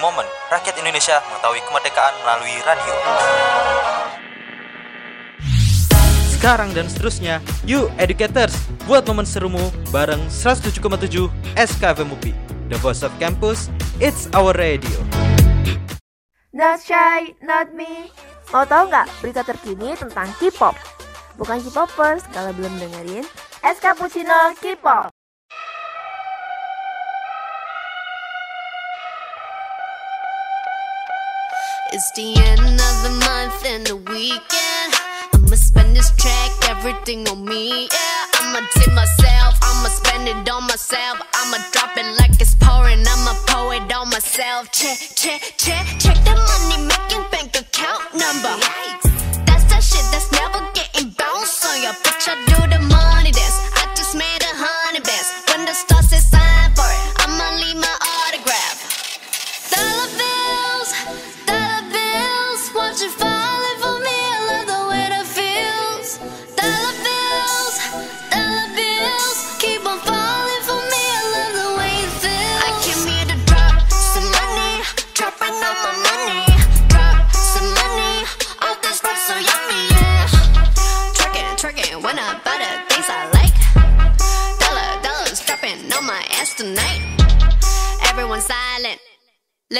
momen rakyat Indonesia mengetahui kemerdekaan melalui radio. Sekarang dan seterusnya, you educators, buat momen serumu bareng 107,7 SKFM UPI. The Voice of Campus, it's our radio. Not shy, not me. Mau tahu nggak berita terkini tentang K-pop? Bukan K-popers kalau belum dengerin Es Cappuccino K-pop. It's the end of the month and the weekend. I'ma spend this track, everything on me. Yeah, I'ma tip myself, I'ma spend it on myself. I'ma drop it like it's pouring, I'ma pour it on myself. Check, check, check, check the money making bank account number. That's that shit that's never getting bounced on your bitch. I do the money dance.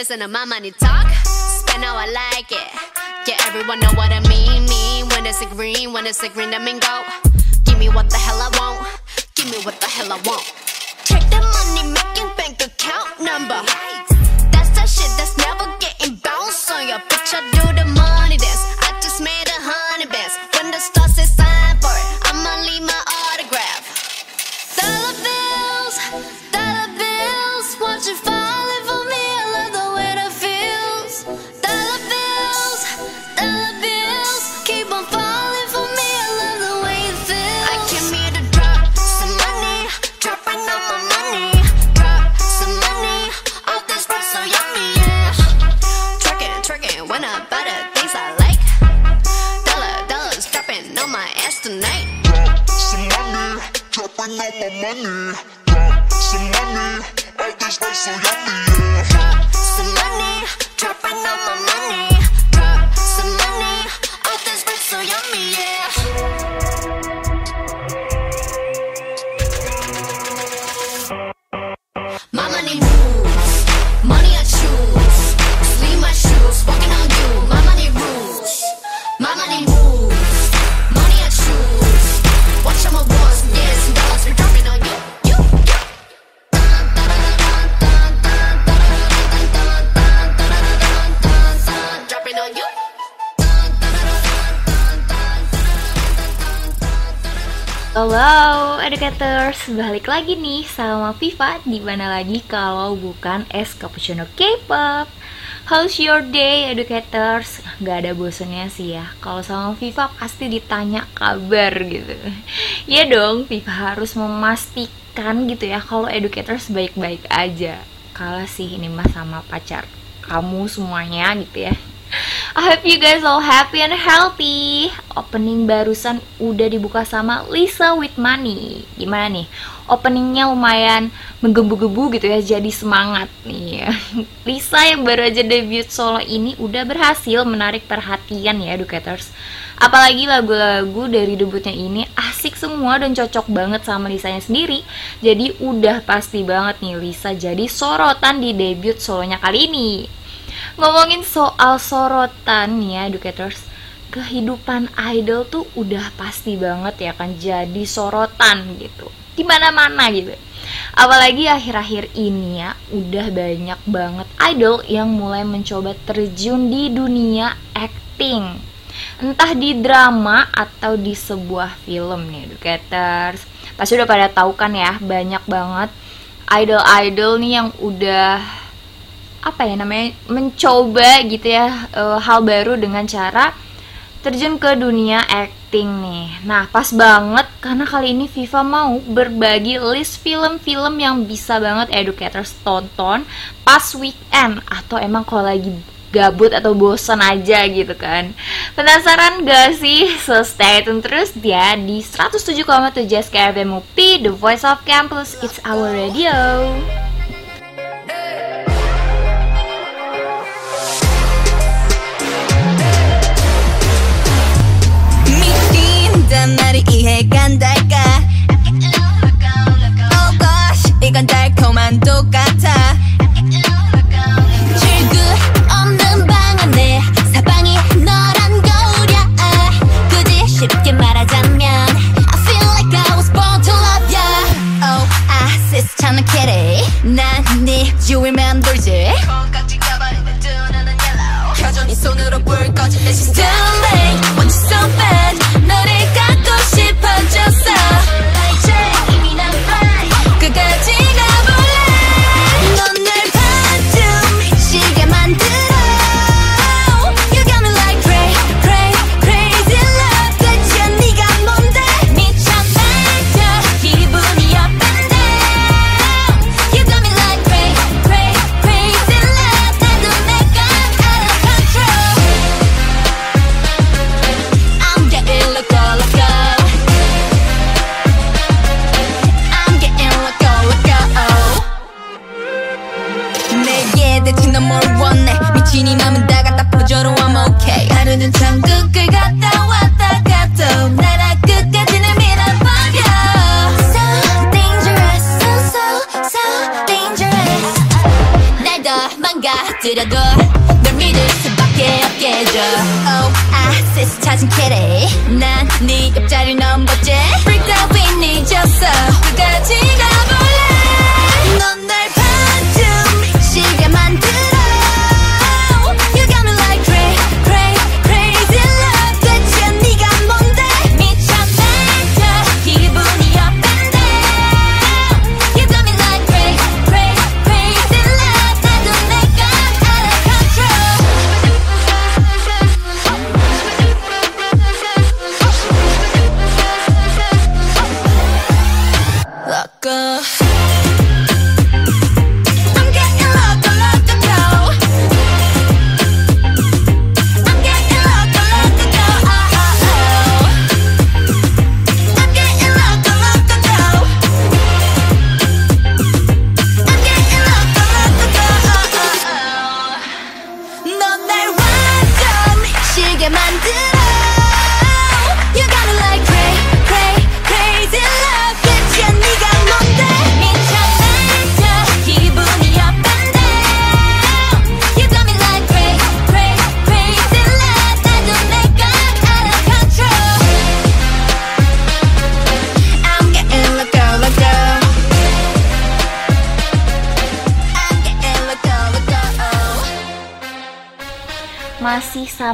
Listen to my money talk, spend how I like it. Yeah, everyone know what I mean. Mean when it's a green, when it's a green, I mean go. Give me what the hell I want. Give me what the hell I want. Check the money making bank account number. That's that shit that's never getting bounced on your bitch. I do tonight. some money, dropping all my money. Drop some money, all this life so yummy, yeah. Drop some money, dropping all my money. Drop some money, all this life so yummy, yeah. Educators, balik lagi nih sama Viva di mana lagi kalau bukan es cappuccino K-pop. How's your day educators? Gak ada bosannya sih ya. Kalau sama Viva pasti ditanya kabar gitu. Ya dong, Viva harus memastikan gitu ya kalau educators baik-baik aja. Kalah sih ini mah sama pacar kamu semuanya gitu ya. I hope you guys all happy and healthy. Opening barusan udah dibuka sama Lisa with Money. Gimana nih? Openingnya lumayan menggebu-gebu gitu ya, jadi semangat nih. ya. Lisa yang baru aja debut solo ini udah berhasil menarik perhatian ya educators. Apalagi lagu-lagu dari debutnya ini asik semua dan cocok banget sama Lisanya sendiri. Jadi udah pasti banget nih Lisa jadi sorotan di debut solonya kali ini. Ngomongin soal sorotan nih ya educators. Kehidupan idol tuh udah pasti banget ya kan jadi sorotan gitu. Di mana-mana gitu. Apalagi akhir-akhir ini ya udah banyak banget idol yang mulai mencoba terjun di dunia acting. Entah di drama atau di sebuah film nih educators. Pasti udah pada tahu kan ya banyak banget idol-idol nih yang udah apa ya namanya mencoba gitu ya eh, hal baru dengan cara terjun ke dunia acting nih. Nah, pas banget karena kali ini Viva mau berbagi list film-film yang bisa banget educators tonton pas weekend atau emang kalau lagi gabut atau bosan aja gitu kan. Penasaran gak sih? So stay tune terus ya di 107,7 SKFM UPI, The Voice of Campus, It's Our Radio. 난 나를 이해 간달까? Oh gosh 이건 달콤한 때 She's too late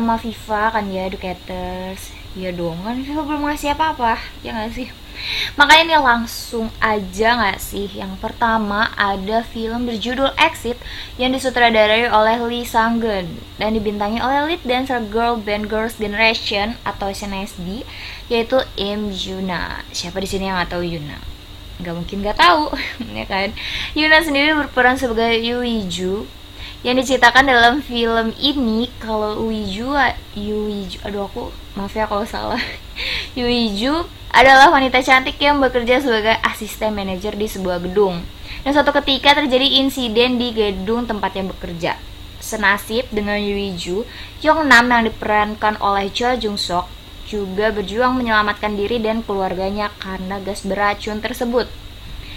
sama Viva kan ya Educators. Ya dong kan Viva belum ngasih apa-apa Ya nggak sih? Makanya nih langsung aja nggak sih? Yang pertama ada film berjudul Exit Yang disutradarai oleh Lee Sang-geun Dan dibintangi oleh lead dancer girl band Girls' Generation Atau SNSD Yaitu Im Yuna. Siapa di sini yang nggak tahu Yuna? Nggak mungkin nggak tahu ya kan? Yuna sendiri berperan sebagai Yuiju yang diceritakan dalam film ini kalau Uiju Yuiju aduh aku maaf ya kalau salah. Yuiju adalah wanita cantik yang bekerja sebagai asisten manajer di sebuah gedung. Dan suatu ketika terjadi insiden di gedung tempatnya bekerja. Senasib dengan Yuiju Yong Nam yang diperankan oleh Cho Jung Sok juga berjuang menyelamatkan diri dan keluarganya karena gas beracun tersebut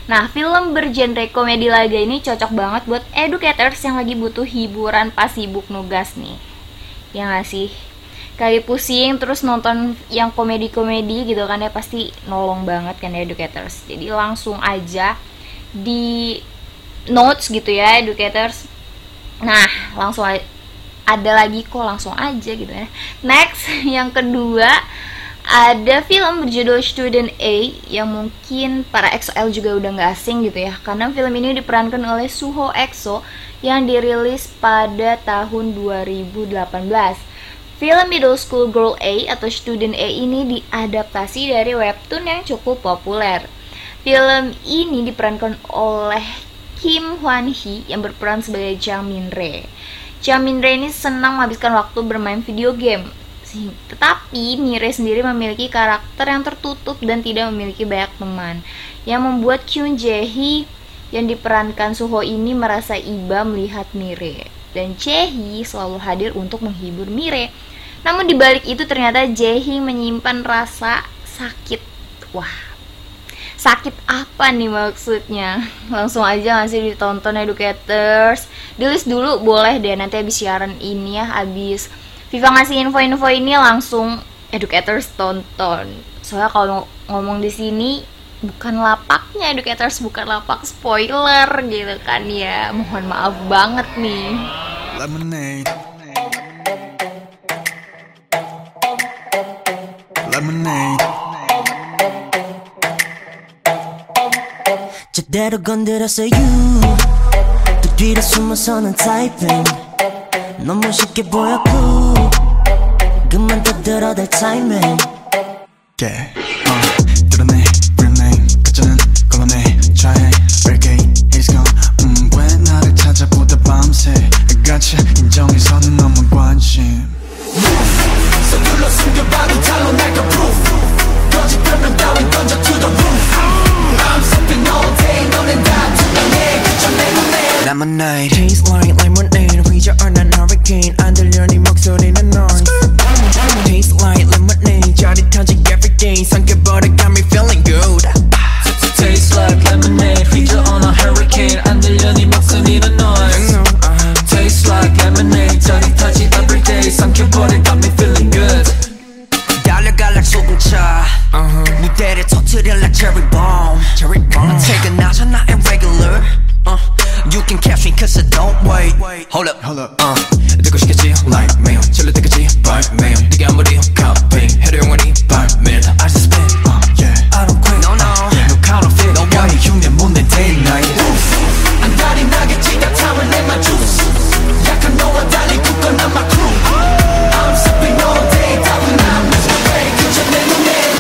Nah, film bergenre komedi laga ini cocok banget buat educators yang lagi butuh hiburan pas sibuk nugas nih. Ya nggak sih? Kayak pusing terus nonton yang komedi-komedi gitu kan ya pasti nolong banget kan ya educators. Jadi langsung aja di notes gitu ya educators. Nah, langsung ada lagi kok langsung aja gitu ya. Next, yang kedua ada film berjudul Student A yang mungkin para XOL juga udah nggak asing gitu ya. Karena film ini diperankan oleh Suho EXO yang dirilis pada tahun 2018 Film Middle School Girl A atau Student A ini diadaptasi dari webtoon yang cukup populer. Film ini diperankan oleh Kim Hwan Hee yang berperan sebagai Jang Min Rae Jang Min Rae ini senang menghabiskan waktu bermain video game Sehing- Tetapi Mire sendiri memiliki karakter yang tertutup dan tidak memiliki banyak teman Yang membuat Kyun Jae Hee yang diperankan Suho ini merasa iba melihat Mire Dan Jae Hee selalu hadir untuk menghibur Mire Namun dibalik itu ternyata Jae Hee menyimpan rasa sakit. Wah, sakit apa nih maksudnya? Langsung aja ngasih ditonton educators. Di list dulu boleh deh nanti habis siaran ini ya, habis Viva ngasih info-info ini langsung educators tonton. Soalnya kalau ngomong di sini bukan lapaknya educators bukan lapak spoiler gitu kan ya. Mohon maaf banget nih. Lemonade. Lemonade. 제대로 건드렸어 you 또 뒤로 숨어서는 타이핑 너무 쉽게 보였고 그만 떠들어댈 타이밍 Yeah.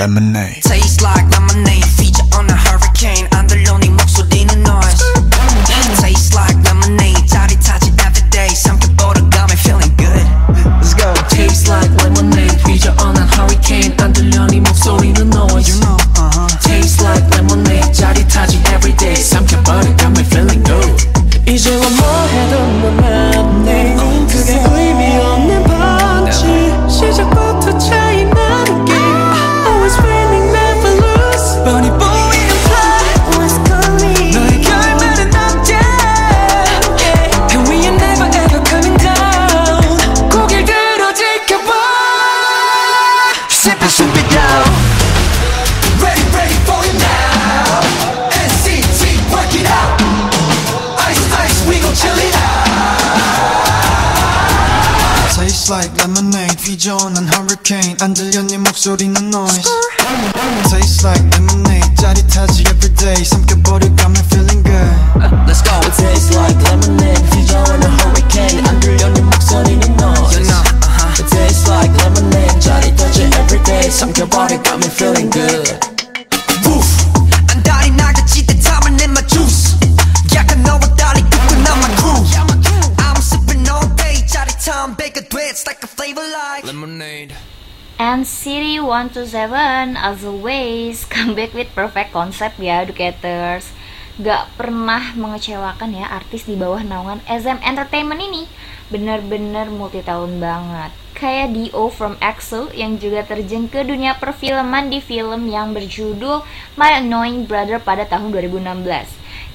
Lemonade. Taste like lemonade feature on a hurricane 안 들려 네 목소리는 noise Taste like lemonade 짜릿하지 everyday 삼켜버려 got me feeling good Let's go Taste like lemonade. 휘저어난 hurricane. City 127 as always come back with perfect concept ya educators Gak pernah mengecewakan ya artis di bawah naungan SM Entertainment ini. Bener-bener multi tahun banget. Kayak Dio from EXO yang juga terjun ke dunia perfilman di film yang berjudul My Annoying Brother pada tahun 2016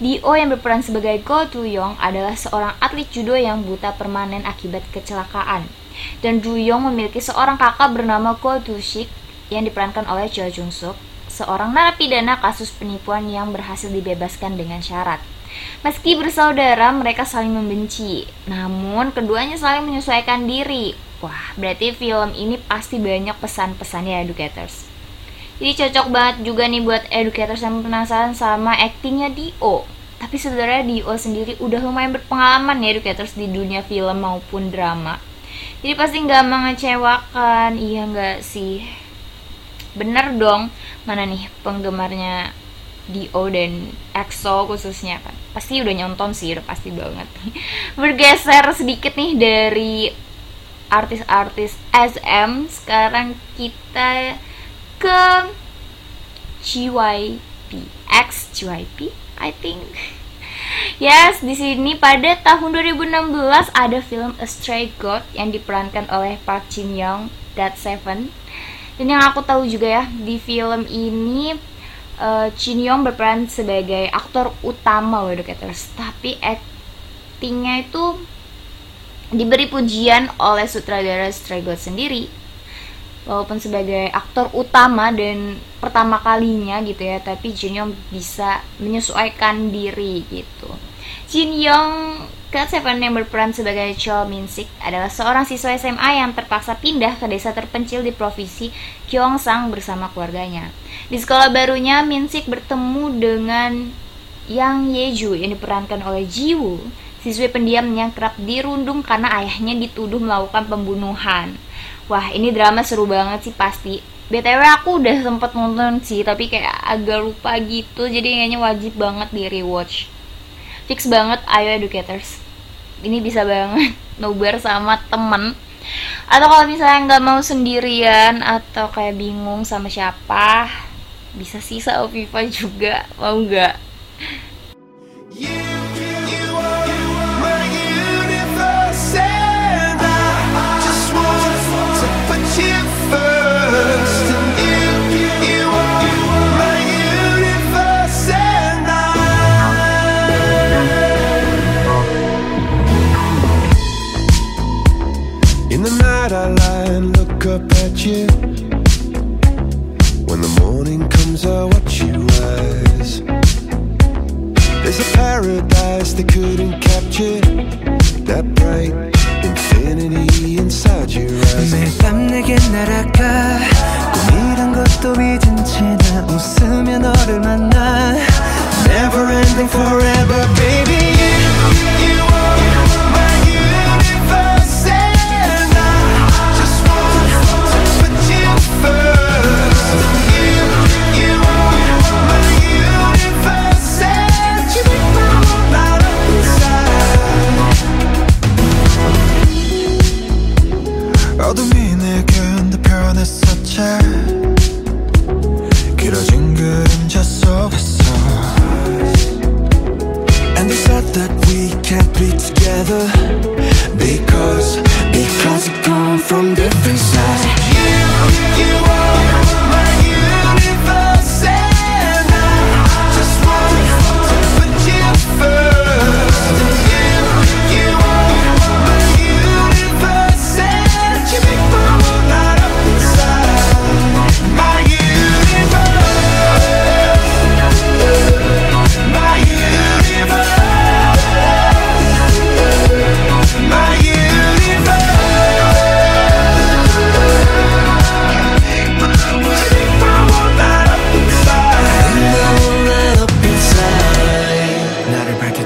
Dio yang berperan sebagai Go Tu Young adalah seorang atlet judo yang buta permanen akibat kecelakaan dan Duyong memiliki seorang kakak bernama Ko Tushik yang diperankan oleh Cho Jung Suk, seorang narapidana kasus penipuan yang berhasil dibebaskan dengan syarat. Meski bersaudara, mereka saling membenci. Namun, keduanya saling menyesuaikan diri. Wah, berarti film ini pasti banyak pesan-pesannya educators. Jadi cocok banget juga nih buat educators yang penasaran sama aktingnya Dio. Tapi sebenarnya Dio sendiri udah lumayan berpengalaman ya educators di dunia film maupun drama. Jadi pasti nggak mengecewakan, iya nggak sih? Bener dong, mana nih penggemarnya Dio dan EXO khususnya kan? Pasti udah nyonton sih, udah pasti banget. Bergeser sedikit nih dari artis-artis SM, sekarang kita ke JYP, X JYP, I think. Yes, di sini pada tahun 2016 ada film A Stray God yang diperankan oleh Park Jin Young, That Seven. Dan yang aku tahu juga ya di film ini uh, Jin Yong berperan sebagai aktor utama loh Educators, tapi aktingnya itu diberi pujian oleh sutradara Stray Gods sendiri walaupun sebagai aktor utama dan pertama kalinya gitu ya tapi Jin Yong bisa menyesuaikan diri gitu Jin Yong ke-7 yang berperan sebagai Cho Min Sik adalah seorang siswa SMA yang terpaksa pindah ke desa terpencil di provinsi Gyeongsang bersama keluarganya. Di sekolah barunya, Min Sik bertemu dengan Yang Yeju yang diperankan oleh Ji Woo Siswi pendiam yang kerap dirundung karena ayahnya dituduh melakukan pembunuhan. Wah, ini drama seru banget sih pasti. BTW aku udah sempet nonton sih, tapi kayak agak lupa gitu, jadi kayaknya wajib banget di rewatch. Fix banget, ayo educators. Ini bisa banget nobar sama temen. Atau kalau misalnya nggak mau sendirian atau kayak bingung sama siapa, bisa sih sama Viva juga, mau nggak? paradise they couldn't capture That bright infinity inside your eyes 매일 밤 내게 날아가 꿈이란 것도 잊은 채나 웃으며 너를 만나 Never ending forever baby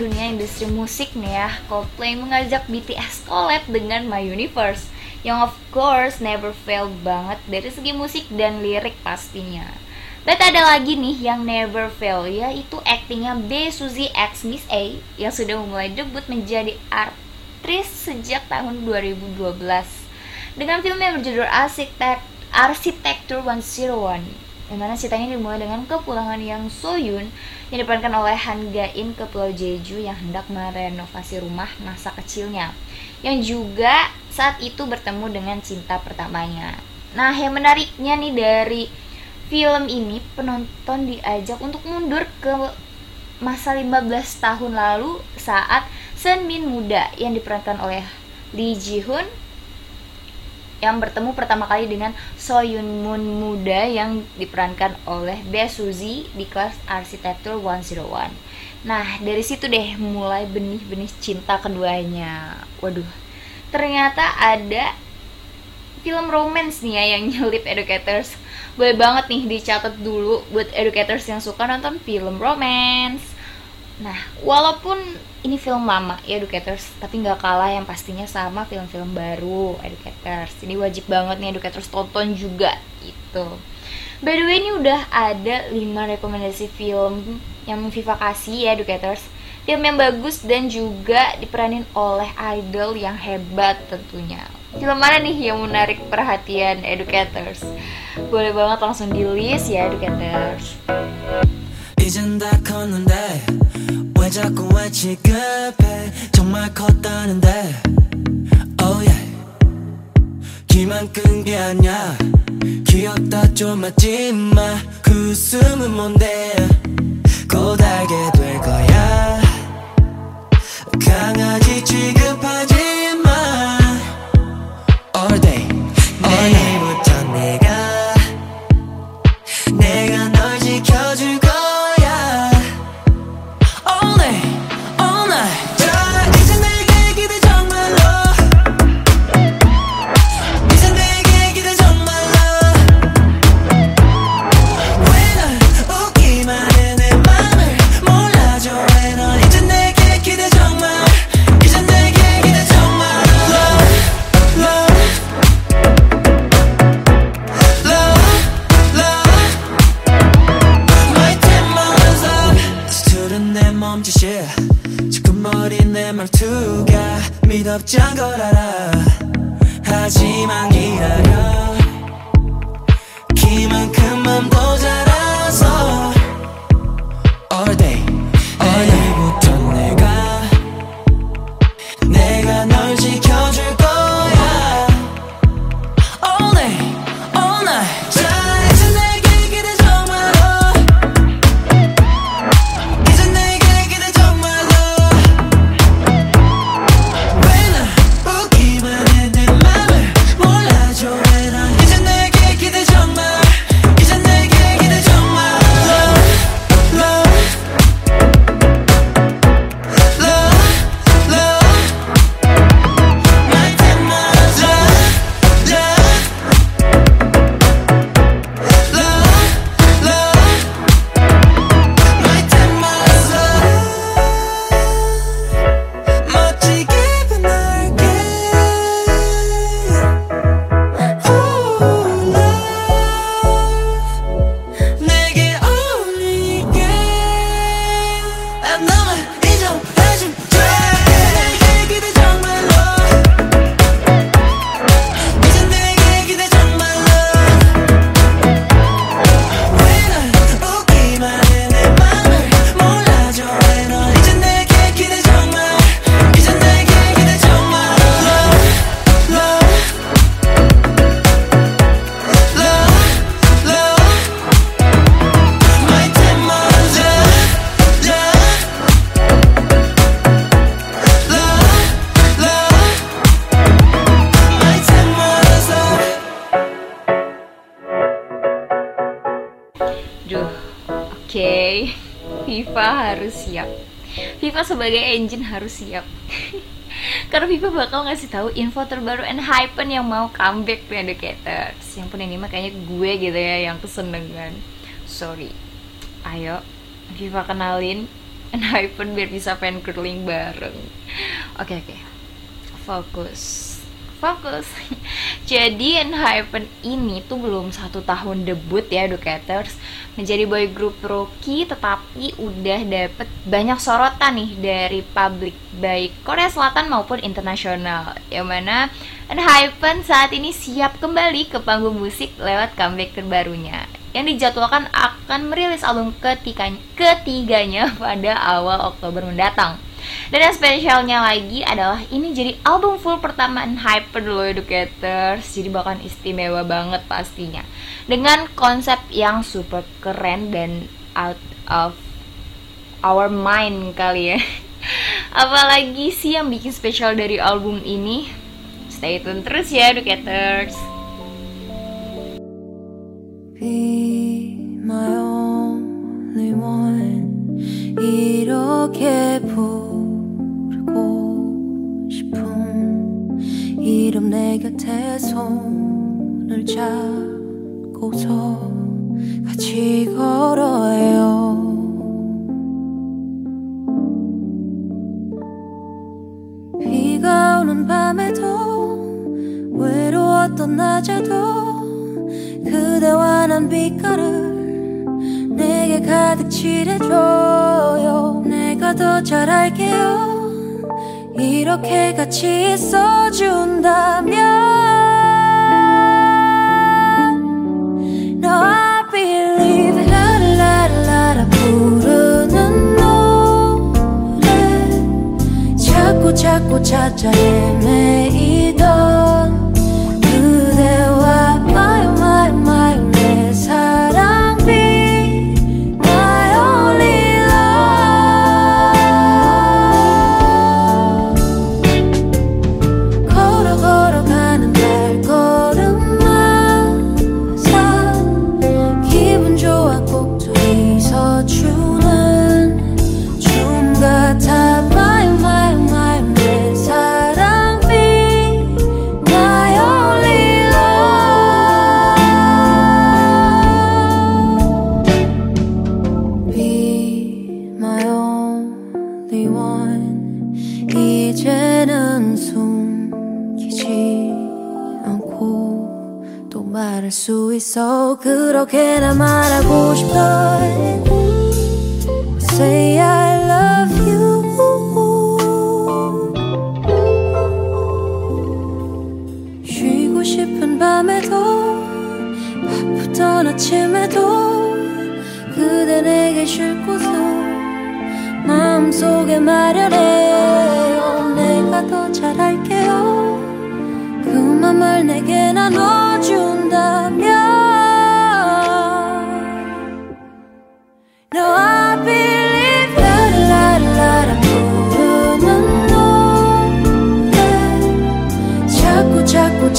dunia industri musik nih ya. Coldplay mengajak BTS collab dengan My Universe yang of course never fail banget dari segi musik dan lirik pastinya. Bet ada lagi nih yang never fail yaitu aktingnya B Suzy X Miss A yang sudah memulai debut menjadi aktris sejak tahun 2012 dengan film yang berjudul Arsitek Arsitektur 101 yang mana ceritanya dimulai dengan kepulangan Yang Soyun yang diperankan oleh Han Ga-in ke Pulau Jeju yang hendak merenovasi rumah masa kecilnya yang juga saat itu bertemu dengan cinta pertamanya. Nah, yang menariknya nih dari film ini penonton diajak untuk mundur ke masa 15 tahun lalu saat Sen Min muda yang diperankan oleh Lee Ji Hoon yang bertemu pertama kali dengan So Yun Moon muda yang diperankan oleh Bae Suzy di kelas arsitektur 101. Nah, dari situ deh mulai benih-benih cinta keduanya. Waduh, ternyata ada film romance nih ya yang nyelip educators. Boleh banget nih dicatat dulu buat educators yang suka nonton film romance. Nah, walaupun ini film lama ya Educators, tapi nggak kalah yang pastinya sama film-film baru Educators. Ini wajib banget nih Educators tonton juga itu. By the way ini udah ada 5 rekomendasi film yang Viva kasih ya Educators. Film yang bagus dan juga diperanin oleh idol yang hebat tentunya. Film mana nih yang menarik perhatian Educators? Boleh banget langsung di list ya Educators. 이젠 다 컸는데 왜 자꾸 왜 취급해? 정말 컸다는데. Oh yeah. 기만 끈 게 아니야. 귀엽다 좀 하지마. 그 웃음은 뭔데? 고달게 될 거야. 강아지 harus siap. Viva sebagai engine harus siap. Karena Viva bakal ngasih tahu info terbaru and hypen yang mau comeback to Educators. Yang pun ini mah kayaknya gue gitu ya yang kesenengan. Sorry. Ayo, Viva kenalin and hypen biar bisa fan curling bareng. Oke oke. Fokus. Fokus. Jadi Enhypen ini tuh belum satu tahun debut ya Educators menjadi boy group rookie tetapi udah dapet banyak sorotan nih dari publik baik Korea Selatan maupun internasional yang mana Enhypen saat ini siap kembali ke panggung musik lewat comeback terbarunya yang dijadwalkan akan merilis album ketiganya, ketiganya pada awal Oktober mendatang. Dan yang spesialnya lagi adalah ini jadi album full pertama Hyper loh Educators. Jadi bahkan istimewa banget pastinya. Dengan konsep yang super keren dan out of our mind kali ya. Apalagi sih yang bikin spesial dari album ini? Stay tune terus ya Educators 내 손을 잡고서 같이 걸어요. 비가 오는 밤에도 외로웠던 낮에도 그대와 난 빛깔을 내게 가득 칠해줘요. 내가 더 잘할게요. 이렇게 같이 있어준다면 자꾸 찾아 헤매이던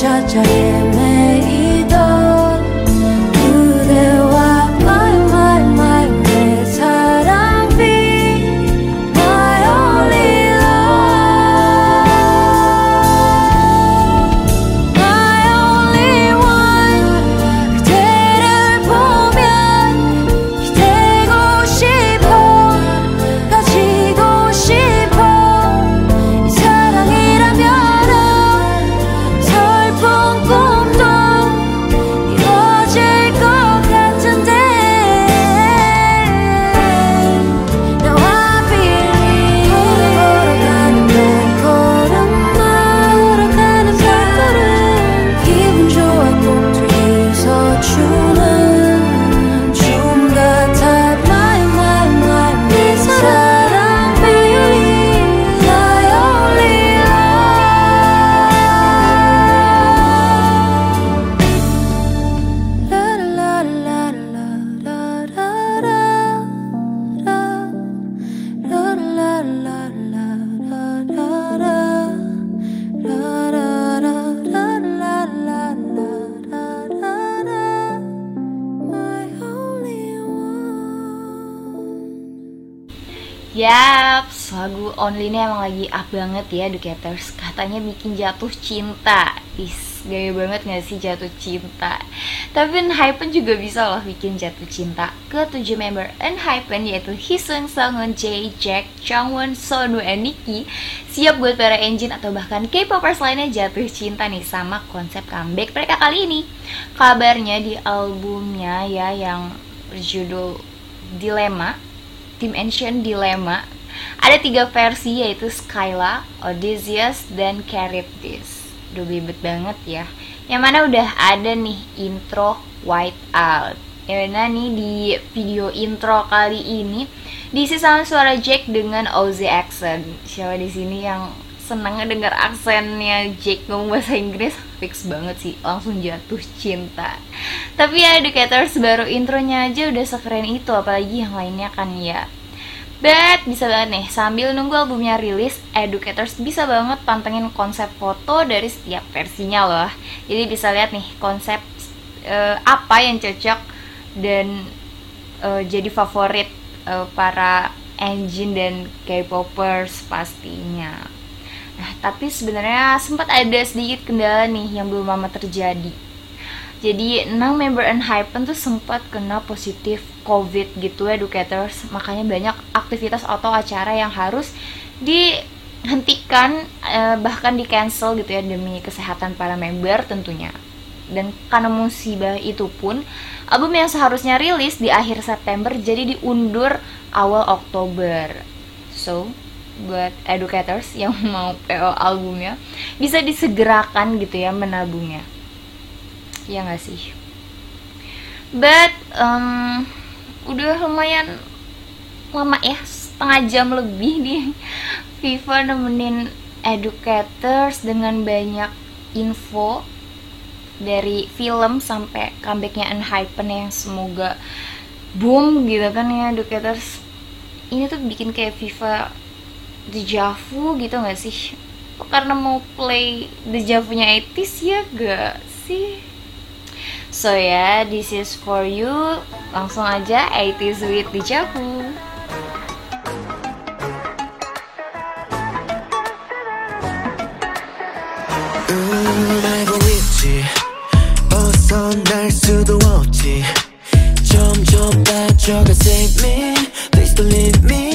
cha cha cha Only ini emang lagi up banget ya Educators Katanya bikin jatuh cinta. Is Gaya banget gak sih jatuh cinta? Tapi Enhypen juga bisa loh bikin jatuh cinta Ke tujuh member. Enhypen yaitu Hisung, Songun, Jae, Jack, Changwon, Sonu, dan Nikki Siap buat para engine atau bahkan K-popers lainnya jatuh cinta nih sama konsep comeback mereka kali ini. Kabarnya di albumnya ya yang berjudul Dilema Team Ancient Dilema ada tiga versi yaitu Skyla, Odysseus, dan Charybdis. Udah ribet banget ya. Yang mana udah ada nih intro White Out. Yang mana nih di video intro kali ini Diisi sama suara Jack dengan Ozzy accent. Siapa di sini yang seneng denger aksennya Jack ngomong bahasa Inggris? Fix banget sih, langsung jatuh cinta. Tapi ya Educators baru intronya aja udah sekeren itu Apalagi yang lainnya kan ya But bisa banget nih, sambil nunggu albumnya rilis, educators bisa banget pantengin konsep foto dari setiap versinya loh. Jadi bisa lihat nih konsep uh, apa yang cocok dan uh, jadi favorit uh, para engine dan K-popers pastinya. Nah, tapi sebenarnya sempat ada sedikit kendala nih yang belum lama terjadi jadi 6 member Enhypen tuh sempat kena positif COVID gitu educators makanya banyak aktivitas atau acara yang harus dihentikan eh, bahkan di cancel gitu ya demi kesehatan para member tentunya. Dan karena musibah itu pun album yang seharusnya rilis di akhir September jadi diundur awal Oktober. So buat educators yang mau PO albumnya bisa disegerakan gitu ya menabungnya ya nggak sih? But um, udah lumayan lama ya setengah jam lebih di Viva nemenin educators dengan banyak info dari film sampai comebacknya Unhypen yang semoga boom gitu kan ya educators. Ini tuh bikin kayak Viva dejavu gitu gak sih? Karena mau play dejavunya etis ya gak sih So ya, yeah, this is for you. Langsung aja 80s with Dijavu. 음, 알고 있지 벗어날 수도 없지 점점 빠져가 save me Please don't leave me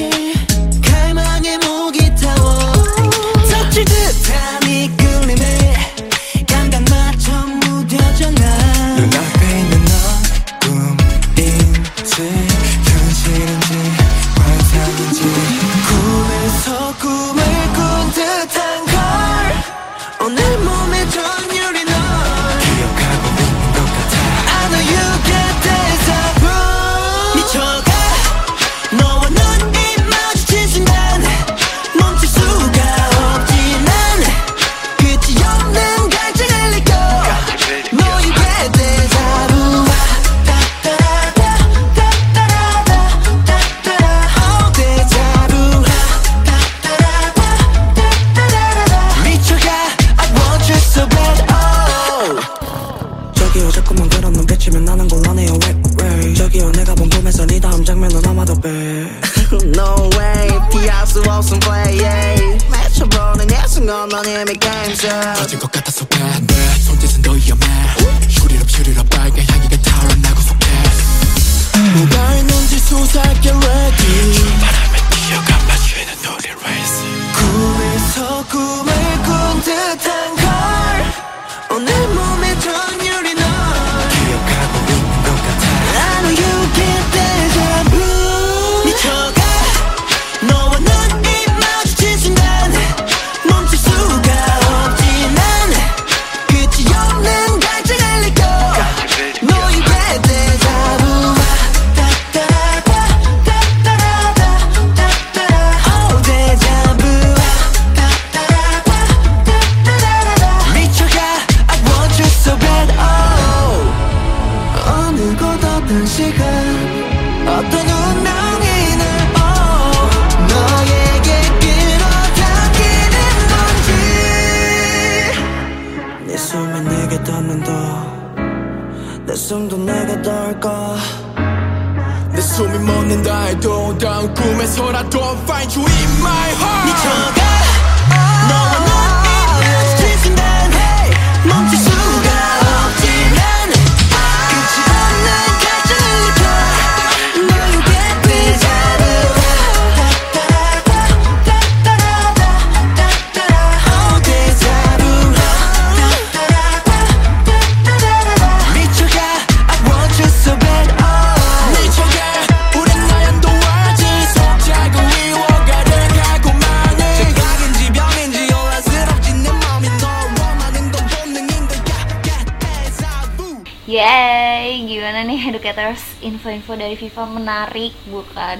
Info-info dari Viva menarik bukan?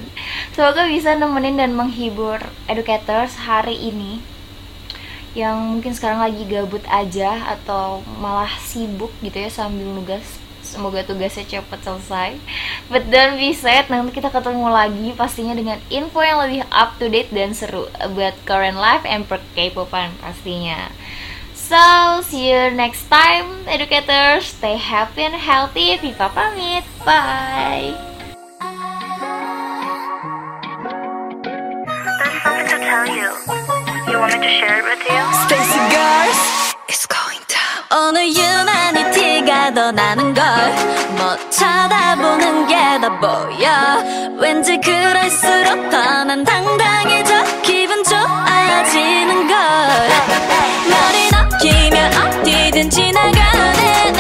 Semoga bisa nemenin dan menghibur educators hari ini yang mungkin sekarang lagi gabut aja atau malah sibuk gitu ya sambil nugas. Semoga tugasnya cepat selesai. But don't be sad, nanti kita ketemu lagi pastinya dengan info yang lebih up to date dan seru Buat current life and per K-popan pastinya So, see you next time, educators. Stay happy and healthy. Viva pamit. Bye. There's something to tell you. You want me to share it with you? Stacy girls It's going down 오늘 유난히 티가 더 나는 걸못 쳐다보는 게 더 보여 왠지 그럴수록 더 난 당당해져 가끔 지나가네.